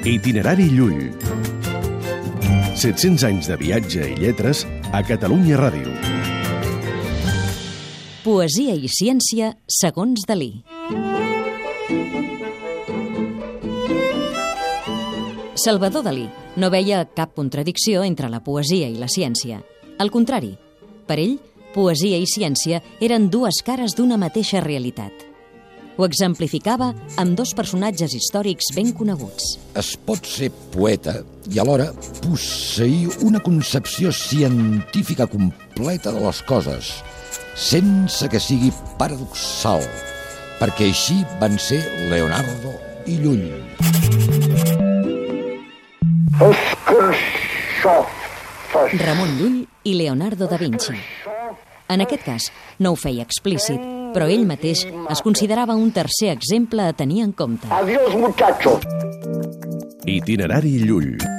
Itinerari Llull. 700 anys de viatge i lletres a Catalunya Ràdio. Poesia i ciència segons Dalí. Salvador Dalí no veia cap contradicció entre la poesia i la ciència. Al contrari, per ell, poesia i ciència eren dues cares d'una mateixa realitat. Ho exemplificava amb dos personatges històrics ben coneguts. Es pot ser poeta i alhora posseir una concepció científica completa de les coses, sense que sigui paradoxal, perquè així van ser Leonardo i Llull. Ramon Llull i Leonardo da Vinci. En aquest cas, no ho feia explícit, però ell mateix es considerava un tercer exemple a tenir en compte. Adiós, muchacho. Itinerari Llull.